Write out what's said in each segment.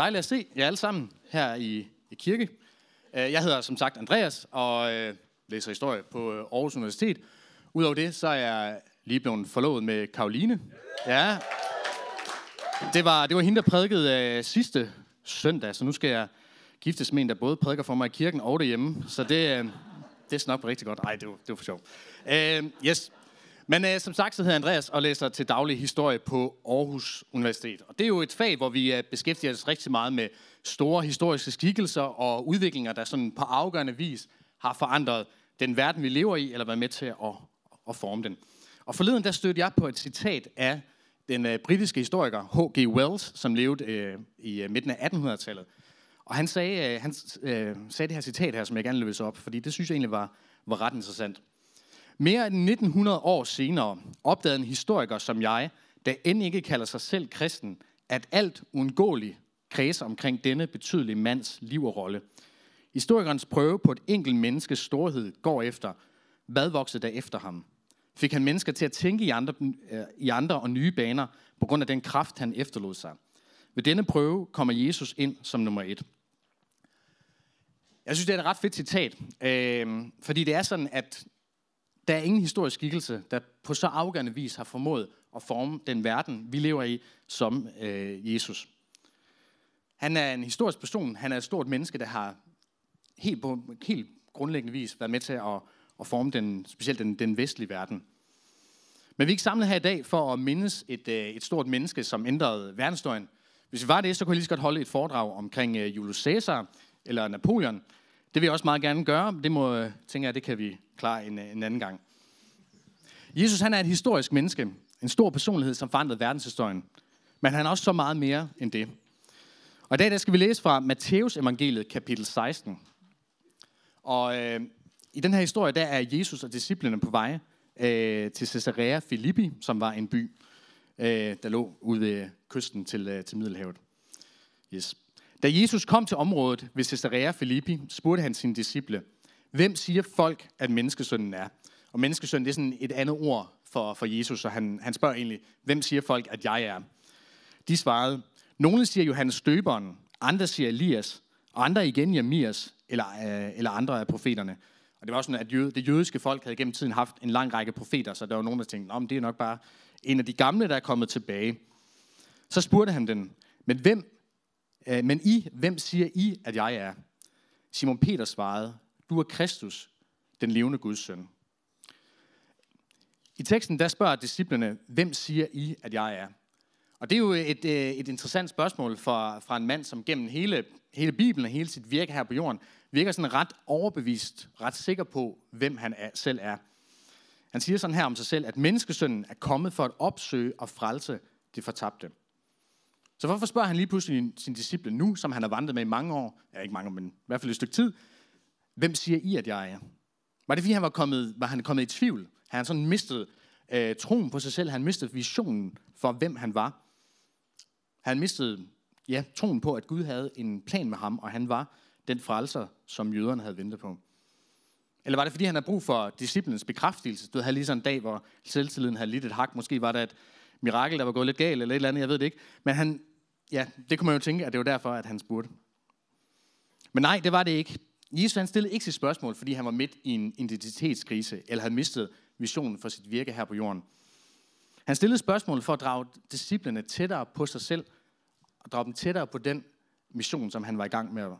Dejligt at se jer alle sammen her i, i kirke. Øh, jeg hedder som sagt Andreas og øh, læser historie på øh, Aarhus Universitet. Udover det, så er jeg lige blevet forlovet med Karoline. Ja. Det var, det var hende, der prædikede øh, sidste søndag, så nu skal jeg giftes med en, der både prædiker for mig i kirken og derhjemme. Så det, øh, det er nok rigtig godt. Nej, det var, det var for sjov. Øh, yes. Men øh, som sagt, så hedder Andreas og læser til daglig historie på Aarhus Universitet. Og det er jo et fag, hvor vi øh, beskæftiger os rigtig meget med store historiske skikkelser og udviklinger, der sådan på afgørende vis har forandret den verden, vi lever i, eller været med til at, at forme den. Og forleden, der stødte jeg på et citat af den øh, britiske historiker H.G. Wells, som levede øh, i øh, midten af 1800-tallet. Og han sagde, øh, han øh, sagde det her citat her, som jeg gerne vil op, fordi det synes jeg egentlig var, var ret interessant. Mere end 1900 år senere opdagede en historiker som jeg, der end ikke kalder sig selv kristen, at alt uundgåeligt kredser omkring denne betydelige mands liv og rolle. Historikernes prøve på et enkelt menneskes storhed går efter, hvad voksede der efter ham? Fik han mennesker til at tænke i andre, øh, i andre og nye baner på grund af den kraft, han efterlod sig? Ved denne prøve kommer Jesus ind som nummer et. Jeg synes, det er et ret fedt citat, øh, fordi det er sådan, at der er ingen historisk skikkelse, der på så afgørende vis har formået at forme den verden, vi lever i, som øh, Jesus. Han er en historisk person. Han er et stort menneske, der har helt, på, helt grundlæggende vis været med til at, at forme den, specielt den, den vestlige verden. Men vi er ikke samlet her i dag for at mindes et, øh, et stort menneske, som ændrede verdensstøjen. Hvis vi var det, så kunne jeg lige så godt holde et foredrag omkring øh, Julius Caesar eller Napoleon. Det vil jeg også meget gerne gøre. Det må, øh, tænker jeg, det kan vi klare en, øh, en anden gang. Jesus han er et historisk menneske. En stor personlighed, som forandrede verdenshistorien. Men han er også så meget mere end det. Og i dag der skal vi læse fra Matteus evangeliet kapitel 16. Og øh, i den her historie, der er Jesus og disciplene på vej øh, til Caesarea Philippi, som var en by, øh, der lå ude ved kysten til, øh, til Middelhavet. Yes. Da Jesus kom til området ved Caesarea Philippi, spurgte han sine disciple, hvem siger folk, at menneskesønnen er? Og menneskesønnen, det er sådan et andet ord for, for Jesus, så han, han spørger egentlig, hvem siger folk, at jeg er? De svarede, nogle siger Johannes Støberen, andre siger Elias, og andre igen Jeremias, eller, øh, eller andre af profeterne. Og det var sådan, at jød, det jødiske folk havde gennem tiden haft en lang række profeter, så der var nogen, der tænkte, om det er nok bare en af de gamle, der er kommet tilbage. Så spurgte han den, men hvem Øh, men I, hvem siger I, at jeg er? Simon Peter svarede, du er Kristus, den levende Guds søn. I teksten der spørger disciplene, hvem siger I, at jeg er? Og det er jo et, øh, et interessant spørgsmål fra, fra en mand, som gennem hele, hele Bibelen og hele sit virke her på jorden, virker sådan ret overbevist, ret sikker på, hvem han er, selv er. Han siger sådan her om sig selv, at menneskesønnen er kommet for at opsøge og frelse det fortabte. Så hvorfor spørger han lige pludselig sin disciple nu, som han har vandret med i mange år, ja ikke mange, men i hvert fald et stykke tid, hvem siger I, at jeg er? Var det fordi, han var, kommet, var han kommet i tvivl? Han sådan mistet øh, troen på sig selv, han mistede visionen for, hvem han var. Han mistede ja, troen på, at Gud havde en plan med ham, og han var den frelser, som jøderne havde ventet på. Eller var det, fordi han havde brug for disciplens bekræftelse? Du havde lige sådan en dag, hvor selvtilliden havde lidt et hak. Måske var der et mirakel, der var gået lidt galt, eller et eller andet, jeg ved det ikke. Men han, ja, det kunne man jo tænke, at det var derfor, at han spurgte. Men nej, det var det ikke. Jesus han stillede ikke sit spørgsmål, fordi han var midt i en identitetskrise, eller havde mistet visionen for sit virke her på jorden. Han stillede spørgsmål for at drage disciplene tættere på sig selv, og drage dem tættere på den mission, som han var i gang med.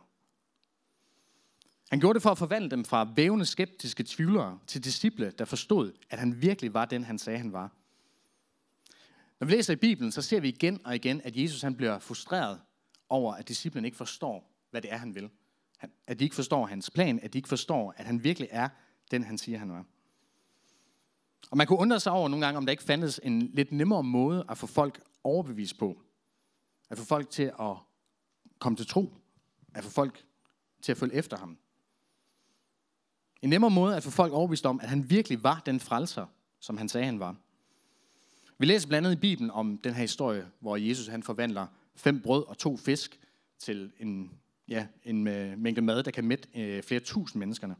Han gjorde det for at forvandle dem fra vævende skeptiske tvivlere til disciple, der forstod, at han virkelig var den, han sagde, han var. Når vi læser i Bibelen, så ser vi igen og igen, at Jesus han bliver frustreret over, at disciplen ikke forstår, hvad det er, han vil. At de ikke forstår hans plan, at de ikke forstår, at han virkelig er den, han siger, han er. Og man kunne undre sig over nogle gange, om der ikke fandtes en lidt nemmere måde at få folk overbevist på. At få folk til at komme til tro. At få folk til at følge efter ham. En nemmere måde at få folk overbevist om, at han virkelig var den frelser, som han sagde, han var. Vi læser blandt andet i Bibelen om den her historie, hvor Jesus han forvandler fem brød og to fisk til en, ja, en øh, mængde mad, der kan mætte øh, flere tusind menneskerne.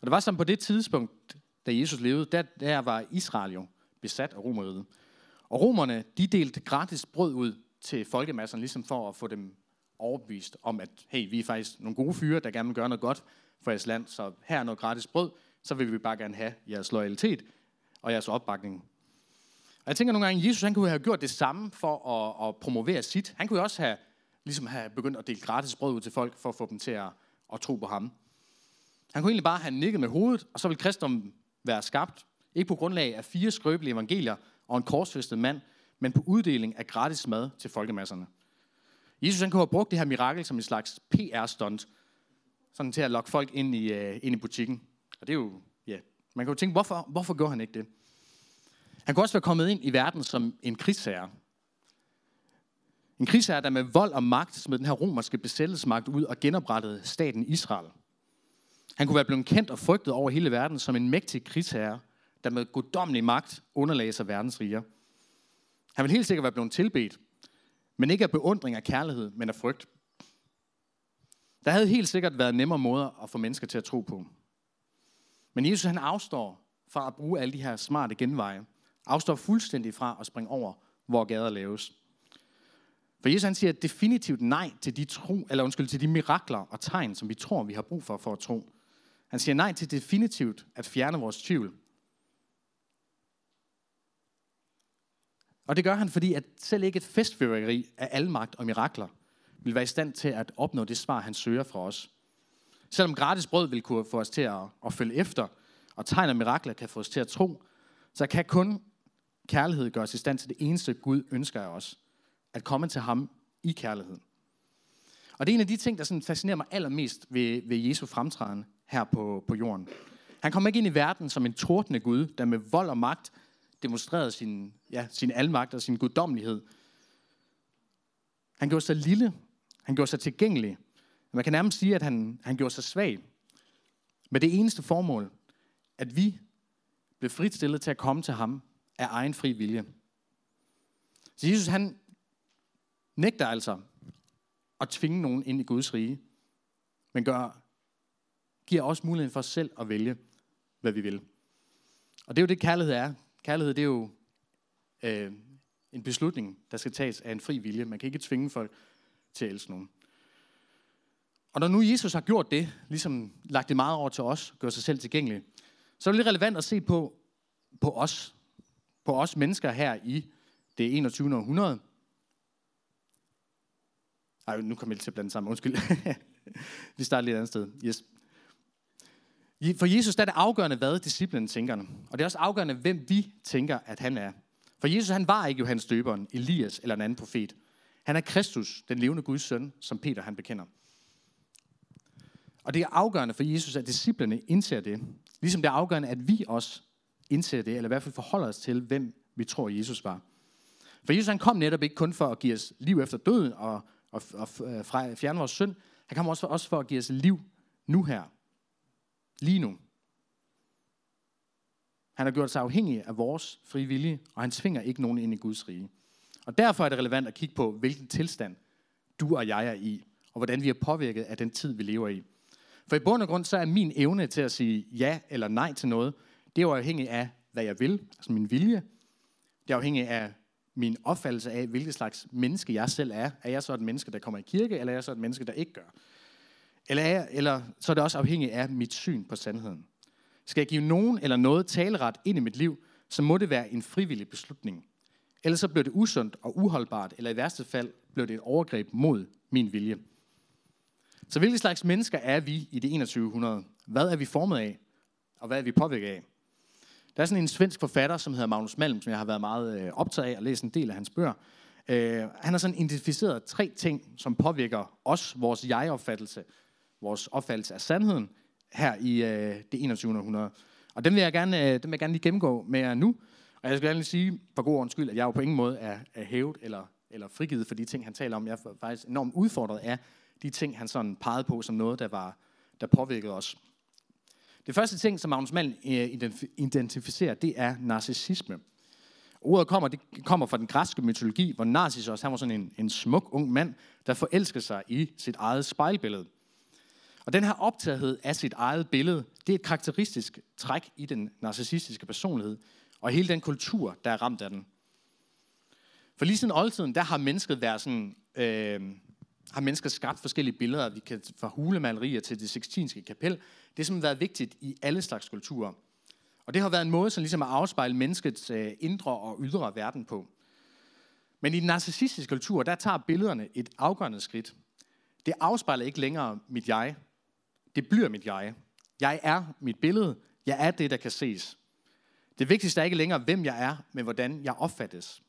Og det var som på det tidspunkt, da Jesus levede, der, der var Israel jo besat af romeriet. Og romerne, de delte gratis brød ud til folkemasserne, ligesom for at få dem overbevist om, at hey, vi er faktisk nogle gode fyre, der gerne vil gøre noget godt for jeres land, så her er noget gratis brød, så vil vi bare gerne have jeres loyalitet og jeres opbakning. Og jeg tænker nogle gange, Jesus han kunne have gjort det samme for at, at promovere sit. Han kunne jo også have, ligesom have begyndt at dele gratis brød ud til folk, for at få dem til at, at tro på ham. Han kunne egentlig bare have nikket med hovedet, og så ville kristendom være skabt. Ikke på grundlag af fire skrøbelige evangelier og en korsfæstet mand, men på uddeling af gratis mad til folkemasserne. Jesus han kunne have brugt det her mirakel som en slags PR-stunt, sådan til at lokke folk ind i, uh, ind i butikken. Og det er jo, ja, man kan jo tænke, hvorfor, hvorfor gjorde han ikke det? Han kunne også være kommet ind i verden som en krigsherre. En krigsherre, der med vold og magt smed den her romerske besættelsesmagt ud og genoprettede staten Israel. Han kunne være blevet kendt og frygtet over hele verden som en mægtig krigsherre, der med guddommelig magt underlagde sig verdens riger. Han ville helt sikkert være blevet tilbedt, men ikke af beundring af kærlighed, men af frygt. Der havde helt sikkert været nemmere måder at få mennesker til at tro på. Men Jesus han afstår fra at bruge alle de her smarte genveje. Afstår fuldstændig fra at springe over, hvor gader laves. For Jesus han siger definitivt nej til de, tro, eller undskyld, til de mirakler og tegn, som vi tror, vi har brug for for at tro. Han siger nej til definitivt at fjerne vores tvivl. Og det gør han, fordi at selv ikke et festfyrværkeri af almagt og mirakler vil være i stand til at opnå det svar, han søger fra os. Selvom gratis brød vil kunne få os til at, at følge efter, og tegn og mirakler kan få os til at tro, så kan kun kærlighed gør os i stand til det eneste Gud ønsker af os. At komme til ham i kærlighed. Og det er en af de ting, der sådan fascinerer mig allermest ved, ved Jesu fremtræden her på, på jorden. Han kom ikke ind i verden som en tordende Gud, der med vold og magt demonstrerede sin, ja, sin almagt og sin guddommelighed. Han gjorde sig lille. Han gjorde sig tilgængelig. Man kan nærmest sige, at han, han gjorde sig svag. Med det eneste formål, at vi blev fritstillet til at komme til ham af egen fri vilje. Så Jesus han nægter altså at tvinge nogen ind i Guds rige, men gør, giver også muligheden for os selv at vælge, hvad vi vil. Og det er jo det, kærlighed er. Kærlighed, det er jo øh, en beslutning, der skal tages af en fri vilje. Man kan ikke tvinge folk til at elske nogen. Og når nu Jesus har gjort det, ligesom lagt det meget over til os, gør sig selv tilgængelig, så er det lidt relevant at se på, på os, på os mennesker her i det 21. århundrede. Ej, nu kommer jeg til at blande sammen. Undskyld. Vi starter lidt andet sted. Yes. For Jesus der er det afgørende, hvad disciplen tænker. Og det er også afgørende, hvem vi tænker, at han er. For Jesus han var ikke Johannes døberen, Elias eller en anden profet. Han er Kristus, den levende Guds søn, som Peter han bekender. Og det er afgørende for Jesus, at disciplene indser det. Ligesom det er afgørende, at vi også indser det, eller i hvert fald forholder os til, hvem vi tror, Jesus var. For Jesus han kom netop ikke kun for at give os liv efter døden og, og, og øh, fjerne vores synd. Han kom også for, også for at give os liv nu her. Lige nu. Han har gjort sig afhængig af vores frie vilje, og han tvinger ikke nogen ind i Guds rige. Og derfor er det relevant at kigge på, hvilken tilstand du og jeg er i, og hvordan vi er påvirket af den tid, vi lever i. For i bund og grund, så er min evne til at sige ja eller nej til noget, det er jo afhængig af, hvad jeg vil, altså min vilje. Det er afhængigt af min opfattelse af, hvilket slags menneske jeg selv er. Er jeg så et menneske, der kommer i kirke, eller er jeg så et menneske, der ikke gør? Eller, er jeg, eller så er det også afhængigt af mit syn på sandheden. Skal jeg give nogen eller noget taleret ind i mit liv, så må det være en frivillig beslutning. Ellers så bliver det usundt og uholdbart, eller i værste fald bliver det et overgreb mod min vilje. Så hvilke slags mennesker er vi i det 2100? Hvad er vi formet af? Og hvad er vi påvirket af? Der er sådan en svensk forfatter, som hedder Magnus Malm, som jeg har været meget øh, optaget af og læst en del af hans bøger. Øh, han har sådan identificeret tre ting, som påvirker os, vores jeg-opfattelse, vores opfattelse af sandheden, her i øh, det 21. århundrede. Og dem vil, jeg gerne, øh, dem vil jeg gerne lige gennemgå med jer nu. Og jeg skal gerne lige sige, for god ordens skyld, at jeg jo på ingen måde er, er hævet eller, eller frigivet for de ting, han taler om. Jeg er faktisk enormt udfordret af de ting, han sådan pegede på som noget, der, var, der påvirkede os. Det første ting, som Magnus Malm øh, identificerer, det er narcissisme. Ordet kommer, det kommer fra den græske mytologi, hvor Narcissus han var sådan en, en smuk ung mand, der forelskede sig i sit eget spejlbillede. Og den her optagethed af sit eget billede, det er et karakteristisk træk i den narcissistiske personlighed, og hele den kultur, der er ramt af den. For lige siden oldtiden, der har mennesket været sådan, øh, har mennesker skabt forskellige billeder. Vi kan fra hulemalerier til det sextinske kapel. Det har været vigtigt i alle slags kulturer. Og det har været en måde som ligesom at afspejle menneskets øh, indre og ydre verden på. Men i den narcissistiske kultur, der tager billederne et afgørende skridt. Det afspejler ikke længere mit jeg. Det bliver mit jeg. Jeg er mit billede. Jeg er det, der kan ses. Det vigtigste er ikke længere, hvem jeg er, men hvordan jeg opfattes.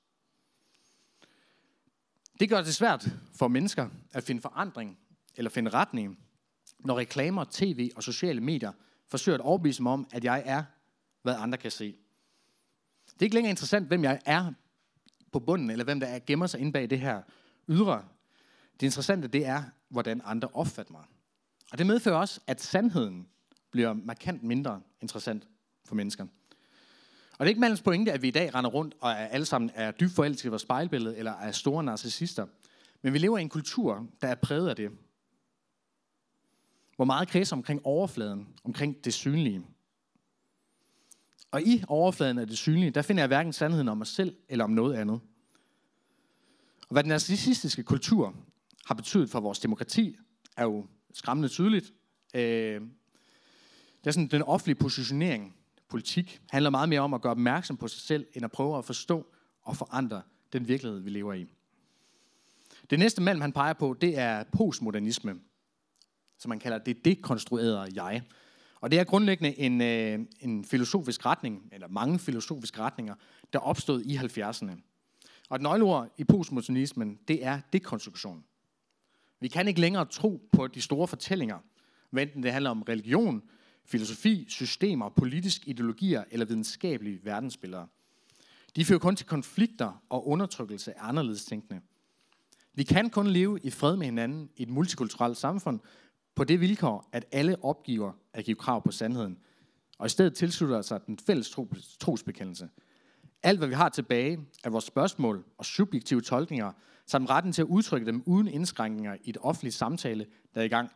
Det gør det svært for mennesker at finde forandring eller finde retning, når reklamer, tv og sociale medier forsøger at overbevise mig om, at jeg er, hvad andre kan se. Det er ikke længere interessant, hvem jeg er på bunden, eller hvem der er, gemmer sig inde bag det her ydre. Det interessante, det er, hvordan andre opfatter mig. Og det medfører også, at sandheden bliver markant mindre interessant for mennesker. Og det er ikke mandens pointe, at vi i dag render rundt og er alle sammen er dybt forelskede i vores spejlbillede, eller er store narcissister. Men vi lever i en kultur, der er præget af det. Hvor meget kredser omkring overfladen, omkring det synlige. Og i overfladen af det synlige, der finder jeg hverken sandheden om mig selv eller om noget andet. Og hvad den narcissistiske kultur har betydet for vores demokrati, er jo skræmmende tydeligt. Øh, det er sådan den offentlige positionering politik handler meget mere om at gøre opmærksom på sig selv, end at prøve at forstå og forandre den virkelighed, vi lever i. Det næste mand, han peger på, det er postmodernisme, som man kalder det dekonstruerede jeg. Og det er grundlæggende en, øh, en filosofisk retning, eller mange filosofiske retninger, der opstod i 70'erne. Og et nøgleord i postmodernismen, det er dekonstruktion. Vi kan ikke længere tro på de store fortællinger, hvad enten det handler om religion, filosofi, systemer, politiske ideologier eller videnskabelige verdensbilleder. De fører kun til konflikter og undertrykkelse af anderledes tænkende. Vi kan kun leve i fred med hinanden i et multikulturelt samfund på det vilkår, at alle opgiver at give krav på sandheden, og i stedet tilslutter sig den fælles trosbekendelse. Alt, hvad vi har tilbage, er vores spørgsmål og subjektive tolkninger, samt retten til at udtrykke dem uden indskrænkninger i et offentligt samtale, der er i gang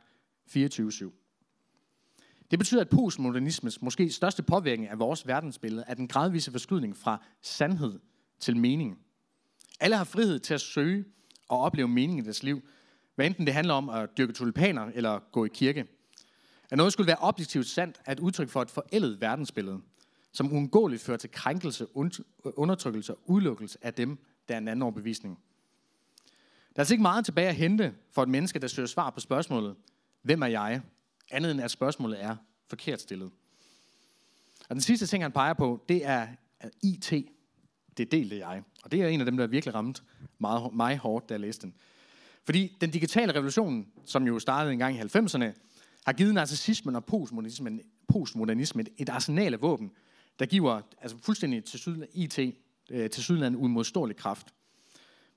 24-7. Det betyder, at postmodernismens måske største påvirkning af vores verdensbillede er den gradvise forskydning fra sandhed til mening. Alle har frihed til at søge og opleve mening i deres liv, hvad enten det handler om at dyrke tulipaner eller gå i kirke. At noget skulle være objektivt sandt er et udtryk for et forældet verdensbillede, som uundgåeligt fører til krænkelse, undertrykkelse og udelukkelse af dem, der er en anden overbevisning. Der er altså ikke meget tilbage at hente for et menneske, der søger svar på spørgsmålet, hvem er jeg? Andet end at spørgsmålet er forkert stillet. Og den sidste ting, han peger på, det er at IT. Det delte jeg. Og det er en af dem, der virkelig ramt meget, mig hårdt, da jeg læste den. Fordi den digitale revolution, som jo startede engang i 90'erne, har givet narcissismen og postmodernismen, postmodernismen et arsenal af våben, der giver altså fuldstændig til syd, IT øh, til sydland en uimodståelig kraft.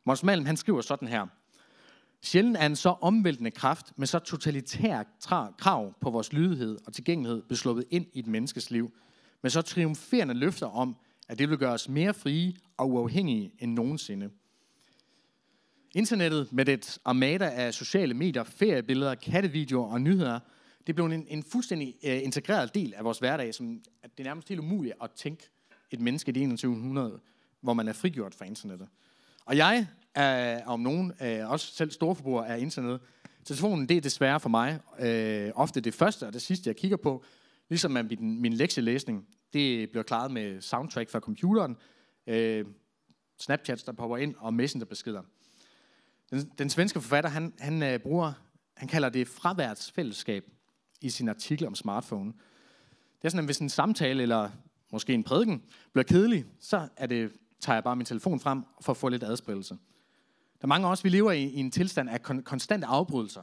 Måns Malm, han skriver sådan her. Sjældent er en så omvæltende kraft med så totalitær krav på vores lydighed og tilgængelighed besluppet ind i et menneskes liv, med så triumferende løfter om, at det vil gøre os mere frie og uafhængige end nogensinde. Internettet med et armada af sociale medier, feriebilleder, kattevideoer og nyheder, det blev en, en fuldstændig uh, integreret del af vores hverdag, som at det er nærmest helt umuligt at tænke et menneske i det 2100, hvor man er frigjort fra internettet. Og jeg er om nogen, øh, også selv storforbrugere af internet. Telefonen, det er desværre for mig øh, ofte det første og det sidste, jeg kigger på. Ligesom at min, min lektielæsning, det bliver klaret med soundtrack fra computeren, øh, Snapchats, der popper ind, og messengerbeskeder. Den, den svenske forfatter, han, han øh, bruger, han kalder det fraværsfællesskab i sin artikel om smartphone. Det er sådan, at hvis en samtale eller måske en prædiken bliver kedelig, så er det, tager jeg bare min telefon frem for at få lidt adspredelse. Der er mange af os, vi lever i, i en tilstand af kon- konstante afbrydelser.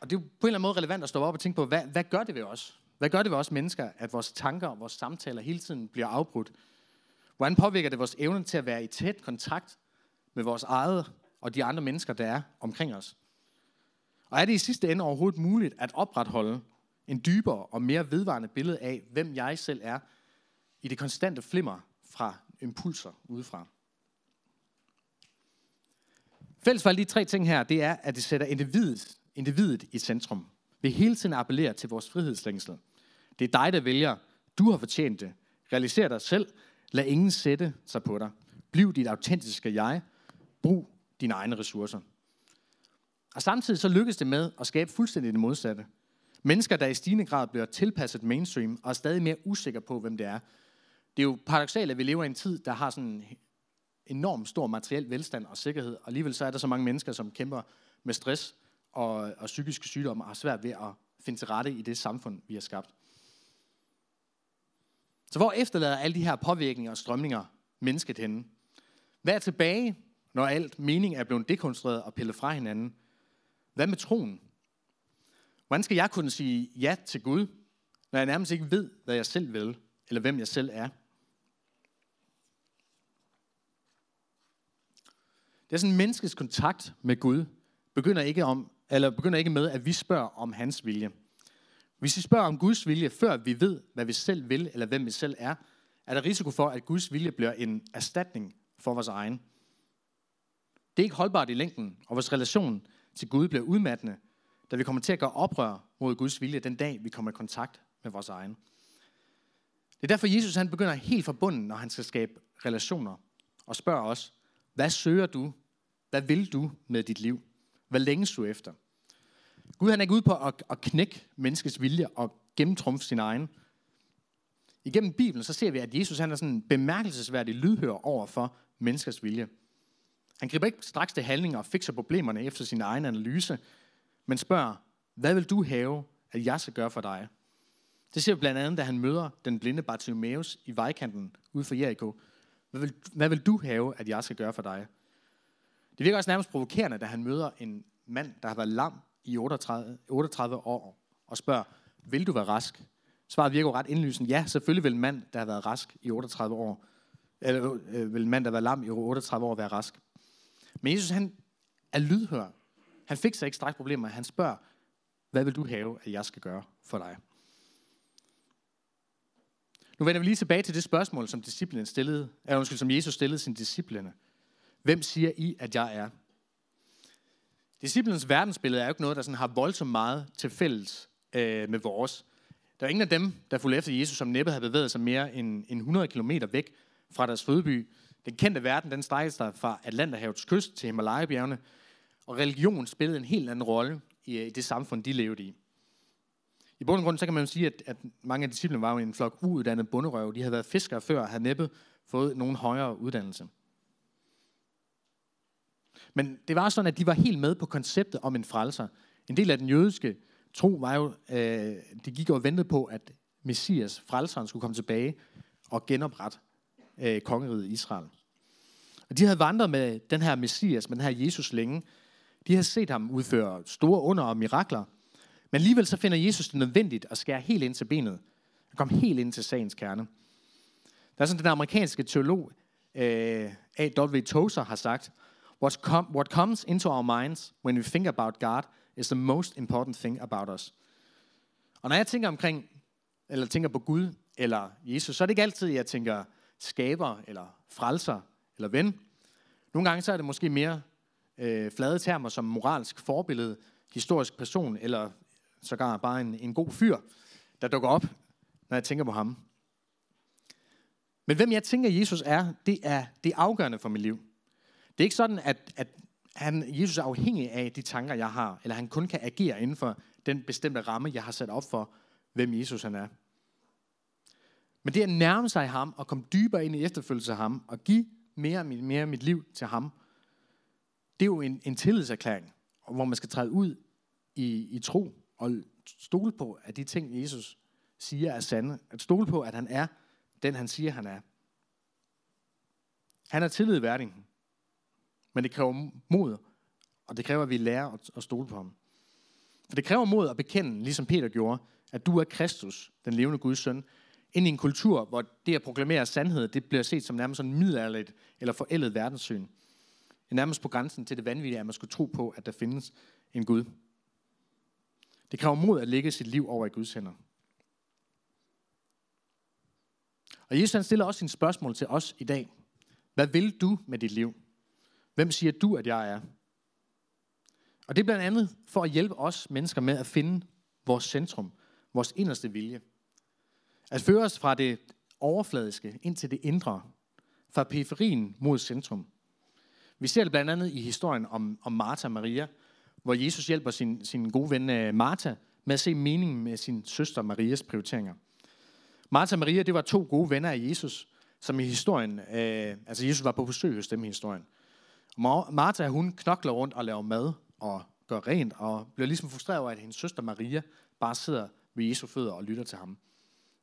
Og det er jo på en eller anden måde relevant at stå op og tænke på, hvad, hvad gør det ved os? Hvad gør det ved os mennesker, at vores tanker og vores samtaler hele tiden bliver afbrudt? Hvordan påvirker det vores evne til at være i tæt kontakt med vores eget og de andre mennesker, der er omkring os? Og er det i sidste ende overhovedet muligt at opretholde en dybere og mere vedvarende billede af, hvem jeg selv er, i det konstante flimmer fra impulser udefra? Fælles for alle de tre ting her, det er, at det sætter individet, individet i centrum. Vi hele tiden appellerer til vores frihedslængsel. Det er dig, der vælger. Du har fortjent det. Realiser dig selv. Lad ingen sætte sig på dig. Bliv dit autentiske jeg. Brug dine egne ressourcer. Og samtidig så lykkes det med at skabe fuldstændig det modsatte. Mennesker, der i stigende grad bliver tilpasset mainstream og er stadig mere usikre på, hvem det er. Det er jo paradoxalt, at vi lever i en tid, der har sådan enormt enorm stor materiel velstand og sikkerhed, og alligevel så er der så mange mennesker, som kæmper med stress og, og psykiske sygdomme og har svært ved at finde til rette i det samfund, vi har skabt. Så hvor efterlader alle de her påvirkninger og strømninger mennesket henne? Hvad er tilbage, når alt mening er blevet dekonstrueret og pillet fra hinanden? Hvad med troen? Hvordan skal jeg kunne sige ja til Gud, når jeg nærmest ikke ved, hvad jeg selv vil, eller hvem jeg selv er? Det er sådan, menneskets kontakt med Gud begynder ikke, om, eller begynder ikke med, at vi spørger om hans vilje. Hvis vi spørger om Guds vilje, før vi ved, hvad vi selv vil, eller hvem vi selv er, er der risiko for, at Guds vilje bliver en erstatning for vores egen. Det er ikke holdbart i længden, og vores relation til Gud bliver udmattende, da vi kommer til at gøre oprør mod Guds vilje den dag, vi kommer i kontakt med vores egen. Det er derfor, Jesus han begynder helt fra bunden, når han skal skabe relationer, og spørger os, hvad søger du? Hvad vil du med dit liv? Hvad længes du efter? Gud han er ikke ude på at, at knække menneskets vilje og gennemtrumfe sin egen. Igennem Bibelen så ser vi, at Jesus han er sådan bemærkelsesværdig lydhør over for menneskers vilje. Han griber ikke straks til handlinger og fikser problemerne efter sin egen analyse, men spørger, hvad vil du have, at jeg skal gøre for dig? Det ser vi blandt andet, da han møder den blinde Bartimaeus i vejkanten ude for Jericho. Hvad vil, hvad vil du have, at jeg skal gøre for dig? Det virker også nærmest provokerende, da han møder en mand, der har været lam i 38, 38 år, og spørger, vil du være rask? Svaret virker jo ret indlysende. Ja, selvfølgelig vil en mand, der har været rask i 38 år, eller øh, vil en mand, der har været lam i 38 år, være rask. Men Jesus, han er lydhør. Han fik sig ikke straks problemer. Han spørger, hvad vil du have, at jeg skal gøre for dig? Nu vender vi lige tilbage til det spørgsmål, som disciplen stillede, eller undskyld, som Jesus stillede sin disciplene. Hvem siger I, at jeg er? Disciplens verdensbillede er jo ikke noget, der sådan har voldsomt meget til fælles øh, med vores. Der er ingen af dem, der fulgte efter Jesus, som næppe havde bevæget sig mere end, end 100 km væk fra deres fødeby. Den kendte verden, den strækkede sig fra Atlanterhavets kyst til Himalaya-bjergene, og religion spillede en helt anden rolle i, i det samfund, de levede i. I bund og grund, så kan man jo sige, at, at mange af disciplene var jo en flok uuddannede bunderøve. De havde været fiskere før og havde næppe fået nogen højere uddannelse. Men det var sådan, at de var helt med på konceptet om en frelser. En del af den jødiske tro var jo, øh, de gik og ventede på, at Messias, frelseren, skulle komme tilbage og genoprette øh, kongeriget Israel. Og de havde vandret med den her Messias, med den her Jesus længe. De havde set ham udføre store under og mirakler. Men alligevel så finder Jesus det nødvendigt at skære helt ind til benet. At komme helt ind til sagens kerne. Der er sådan den amerikanske teolog, øh, A.W. Tozer, har sagt, What, com- what comes into our minds when we think about God is the most important thing about us. Og når jeg tænker omkring, eller tænker på Gud eller Jesus, så er det ikke altid, jeg tænker skaber, eller frelser, eller ven. Nogle gange så er det måske mere øh, flade termer som moralsk forbillede, historisk person, eller sågar bare en, en god fyr, der dukker op, når jeg tænker på ham. Men hvem jeg tænker, Jesus er, det er det afgørende for mit liv. Det er ikke sådan, at, at han, Jesus er afhængig af de tanker, jeg har, eller han kun kan agere inden for den bestemte ramme, jeg har sat op for, hvem Jesus han er. Men det at nærme sig ham og komme dybere ind i efterfølgelse af ham og give mere og mere af mit liv til ham, det er jo en, en tillidserklæring, hvor man skal træde ud i, i tro og stole på, at de ting, Jesus siger, er sande. At stole på, at han er den, han siger, han er. Han er tillidværdig. Men det kræver mod, og det kræver, at vi lærer at stole på ham. For det kræver mod at bekende, ligesom Peter gjorde, at du er Kristus, den levende Guds søn, ind i en kultur, hvor det at proklamere sandhed, det bliver set som nærmest sådan middelalderligt eller forældet verdenssyn. Det er nærmest på grænsen til det vanvittige, at man skulle tro på, at der findes en Gud. Det kræver mod at lægge sit liv over i Guds hænder. Og Jesus han stiller også sine spørgsmål til os i dag. Hvad vil du med dit liv? Hvem siger du, at jeg er? Og det er blandt andet for at hjælpe os mennesker med at finde vores centrum, vores inderste vilje. At føre os fra det overfladiske ind til det indre, fra periferien mod centrum. Vi ser det blandt andet i historien om, om Martha og Maria, hvor Jesus hjælper sin, sin gode ven øh, Martha med at se meningen med sin søster Marias prioriteringer. Martha og Maria, det var to gode venner af Jesus, som i historien, øh, altså Jesus var på besøg hos dem i historien. Martha, hun knokler rundt og laver mad og gør rent, og bliver ligesom frustreret over, at hendes søster Maria bare sidder ved Jesu fødder og lytter til ham.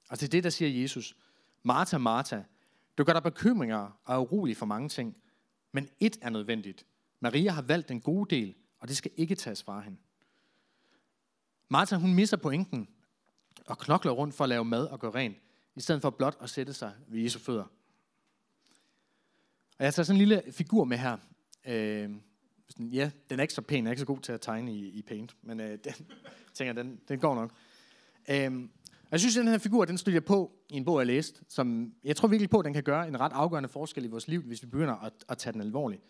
Og det er det, der siger Jesus. Martha, Martha, du gør dig bekymringer og er urolig for mange ting, men ét er nødvendigt. Maria har valgt den gode del, og det skal ikke tages fra hende. Martha, hun misser pointen og knokler rundt for at lave mad og gøre rent, i stedet for blot at sætte sig ved Jesu fødder. Og jeg tager sådan en lille figur med her. Øh, ja, den er ikke så pæn, jeg er ikke så god til at tegne i, i Paint, men øh, den, tænker, den, den går nok. Øh, jeg synes, at den her figur, den stod jeg på i en bog, jeg læste, som jeg tror virkelig på, at den kan gøre en ret afgørende forskel i vores liv, hvis vi begynder at, at tage den alvorligt.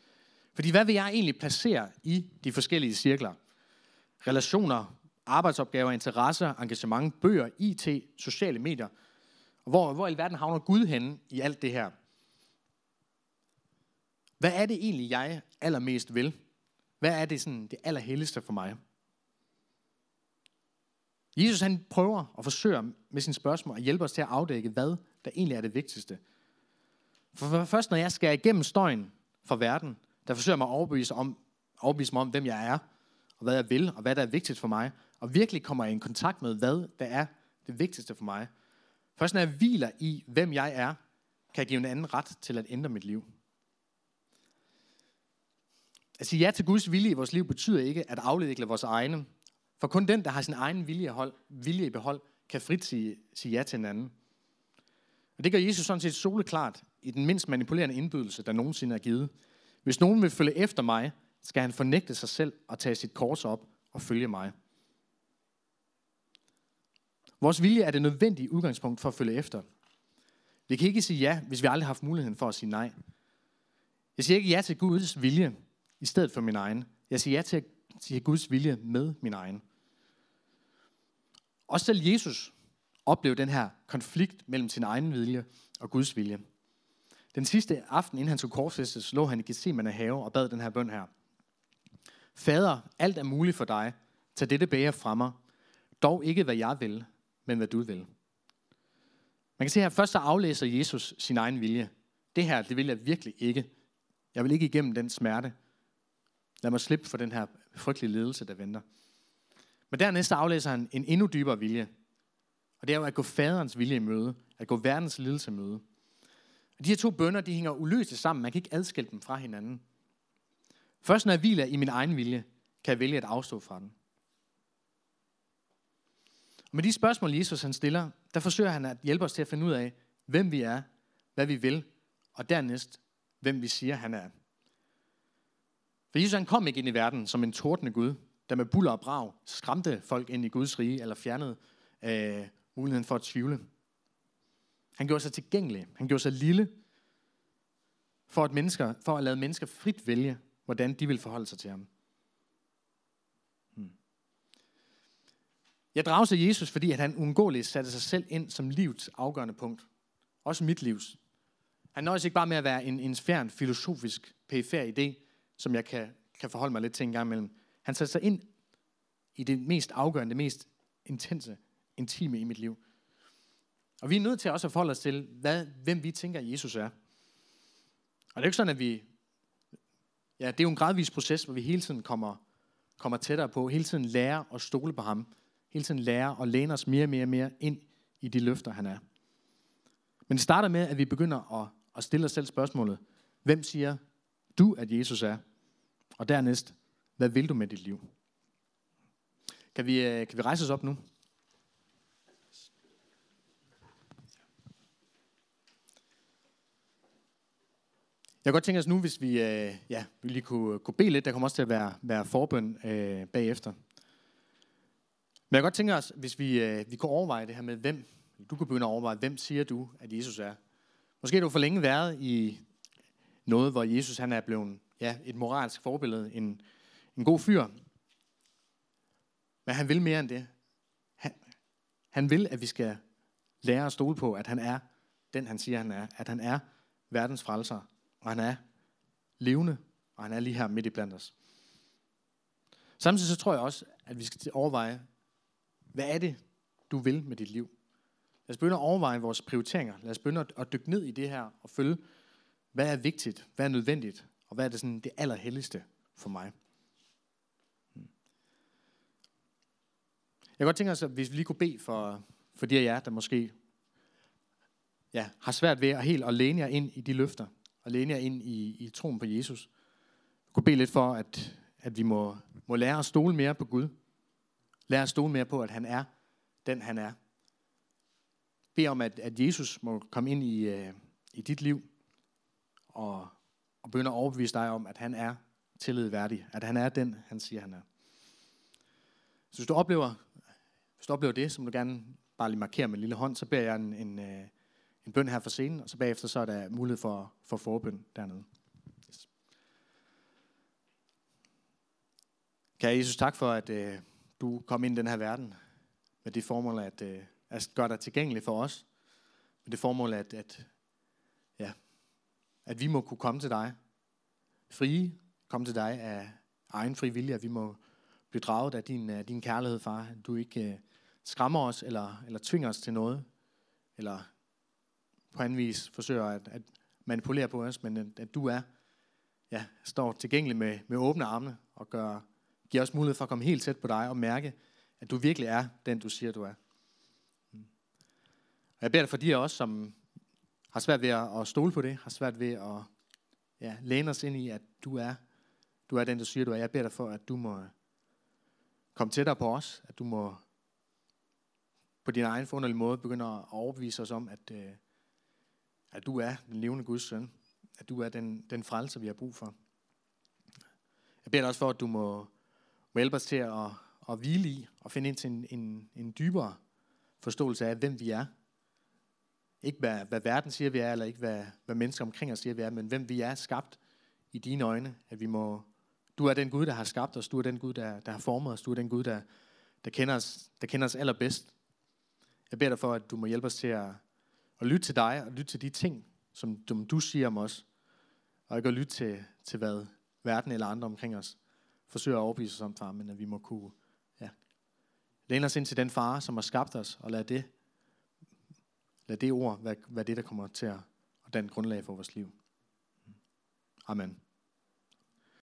Fordi hvad vil jeg egentlig placere i de forskellige cirkler? Relationer, arbejdsopgaver, interesser, engagement, bøger, IT, sociale medier. Og hvor, hvor i verden havner Gud henne i alt det her? Hvad er det egentlig, jeg allermest vil? Hvad er det sådan det allerhelligste for mig? Jesus han prøver og forsøger med sine spørgsmål at hjælpe os til at afdække, hvad der egentlig er det vigtigste. For først når jeg skal igennem støjen fra verden, der forsøger mig at overbevise, om, overbevise mig om, hvem jeg er, og hvad jeg vil, og hvad der er vigtigt for mig, og virkelig kommer i en kontakt med, hvad der er det vigtigste for mig. Først når jeg hviler i, hvem jeg er, kan jeg give en anden ret til at ændre mit liv. At sige ja til Guds vilje i vores liv betyder ikke at afledikle vores egne, for kun den, der har sin egen vilje, hold, vilje i behold, kan frit sige, sige ja til en anden. Og det gør Jesus sådan set soleklart i den mindst manipulerende indbydelse, der nogensinde er givet. Hvis nogen vil følge efter mig, skal han fornægte sig selv og tage sit kors op og følge mig. Vores vilje er det nødvendige udgangspunkt for at følge efter. Vi kan ikke sige ja, hvis vi aldrig har haft muligheden for at sige nej. Jeg siger ikke ja til Guds vilje i stedet for min egen. Jeg siger ja til til Guds vilje med min egen. Også selv Jesus oplevede den her konflikt mellem sin egen vilje og Guds vilje. Den sidste aften, inden han tog korsfæstes, lå han i Gethsemane have og bad den her bøn her. Fader, alt er muligt for dig. Tag dette bære fra mig. Dog ikke, hvad jeg vil, men hvad du vil. Man kan se her, først så aflæser Jesus sin egen vilje. Det her, det vil jeg virkelig ikke. Jeg vil ikke igennem den smerte. Lad mig slippe for den her frygtelige ledelse, der venter. Men dernæst aflæser han en endnu dybere vilje. Og det er jo at gå faderens vilje i møde. At gå verdens lidelse i møde. Og de her to bønder, de hænger uløseligt sammen. Man kan ikke adskille dem fra hinanden. Først når jeg hviler i min egen vilje, kan jeg vælge at afstå fra den. Og med de spørgsmål, Jesus han stiller, der forsøger han at hjælpe os til at finde ud af, hvem vi er, hvad vi vil, og dernæst, hvem vi siger, han er. For Jesus han kom ikke ind i verden som en tordende Gud, der med buller og brag skræmte folk ind i Guds rige, eller fjernede øh, muligheden for at tvivle. Han gjorde sig tilgængelig. Han gjorde sig lille, for at, mennesker, for at lade mennesker frit vælge, hvordan de vil forholde sig til ham. Hmm. Jeg drager til Jesus, fordi at han uundgåeligt satte sig selv ind som livets afgørende punkt. Også mit livs. Han nøjes ikke bare med at være en, en fjern filosofisk perifær idé, som jeg kan, kan forholde mig lidt til en gang imellem. Han satte sig ind i det mest afgørende, det mest intense, intime i mit liv. Og vi er nødt til også at forholde os til, hvad, hvem vi tænker, Jesus er. Og det er jo ikke sådan, at vi... Ja, det er jo en gradvis proces, hvor vi hele tiden kommer, kommer tættere på, hele tiden lærer at stole på ham, hele tiden lærer at læne os mere og mere og mere ind i de løfter, han er. Men det starter med, at vi begynder at, at stille os selv spørgsmålet, hvem siger du, at Jesus er? Og dernæst, hvad vil du med dit liv? Kan vi, øh, kan vi rejse os op nu? Jeg kunne godt tænke os nu, hvis vi, øh, ja, vi lige kunne, øh, kunne bede lidt. Der kommer også til at være, være forbøn øh, bagefter. Men jeg kan godt tænke os, hvis vi, øh, vi kunne overveje det her med, hvem, du kunne begynde at overveje, hvem siger du, at Jesus er? Måske har du for længe været i noget, hvor Jesus han er blevet ja, et moralsk forbillede, en, en god fyr. Men han vil mere end det. Han, han vil, at vi skal lære at stole på, at han er den, han siger, han er. At han er verdens frelser. Og han er levende, og han er lige her midt i blandt os. Samtidig så tror jeg også, at vi skal overveje, hvad er det, du vil med dit liv? Lad os begynde at overveje vores prioriteringer. Lad os begynde at dykke ned i det her og følge, hvad er vigtigt, hvad er nødvendigt, og hvad er det, sådan, det allerhelligste for mig. Hmm. Jeg kan godt tænke os, at hvis vi lige kunne bede for, for de af jer, der måske ja, har svært ved at helt at læne jer ind i de løfter, og læne jer ind i, i troen på Jesus. Jeg kunne bede lidt for, at, at vi må, må lære at stole mere på Gud. Lære at stole mere på, at han er den, han er. Bed om, at, at Jesus må komme ind i, øh, i dit liv, og, og begynder at overbevise dig om, at han er tillid værdig. At han er den, han siger, han er. Så hvis du oplever, hvis du oplever det, som du gerne bare lige markerer med en lille hånd, så beder jeg en, en, øh, en bøn her for scenen, og så bagefter så er der mulighed for, for forbøn dernede. Yes. Kære Jesus, tak for, at øh, du kom ind i den her verden med det formål at, øh, at gøre dig tilgængelig for os. Med det formål, at, at, at vi må kunne komme til dig frie, komme til dig af egen fri vilje, at vi må blive draget af din, af din kærlighed, far. At du ikke øh, skræmmer os eller, eller tvinger os til noget, eller på anden vis forsøger at, at manipulere på os, men at, at du er, ja, står tilgængelig med, med åbne arme og gør, giver os mulighed for at komme helt tæt på dig og mærke, at du virkelig er den, du siger, du er. Mm. Og jeg beder dig for de af os, som har svært ved at stole på det, har svært ved at ja, læne os ind i, at du er, du er den, der siger, du er. Jeg beder dig for, at du må komme tættere på os, at du må på din egen forunderlige måde begynde at overbevise os om, at, øh, at du er den levende Guds søn, at du er den, den frelser, vi har brug for. Jeg beder dig også for, at du må, må hjælpe os til at, at hvile i og finde ind til en, en, en dybere forståelse af, hvem vi er. Ikke hvad, hvad verden siger, vi er, eller ikke hvad, hvad mennesker omkring os siger, vi er, men hvem vi er skabt i dine øjne. At vi må, du er den Gud, der har skabt os. Du er den Gud, der, der har formet os. Du er den Gud, der, der, kender os, der kender os allerbedst. Jeg beder dig for, at du må hjælpe os til at, at lytte til dig, og lytte til de ting, som, som du siger om os, og ikke at lytte til, til hvad verden eller andre omkring os forsøger at overbevise os om, far, men at vi må kunne ja, læne os ind til den far, som har skabt os, og lade det, lad det ord være, være det, der kommer til at, at danne grundlag for vores liv. Amen.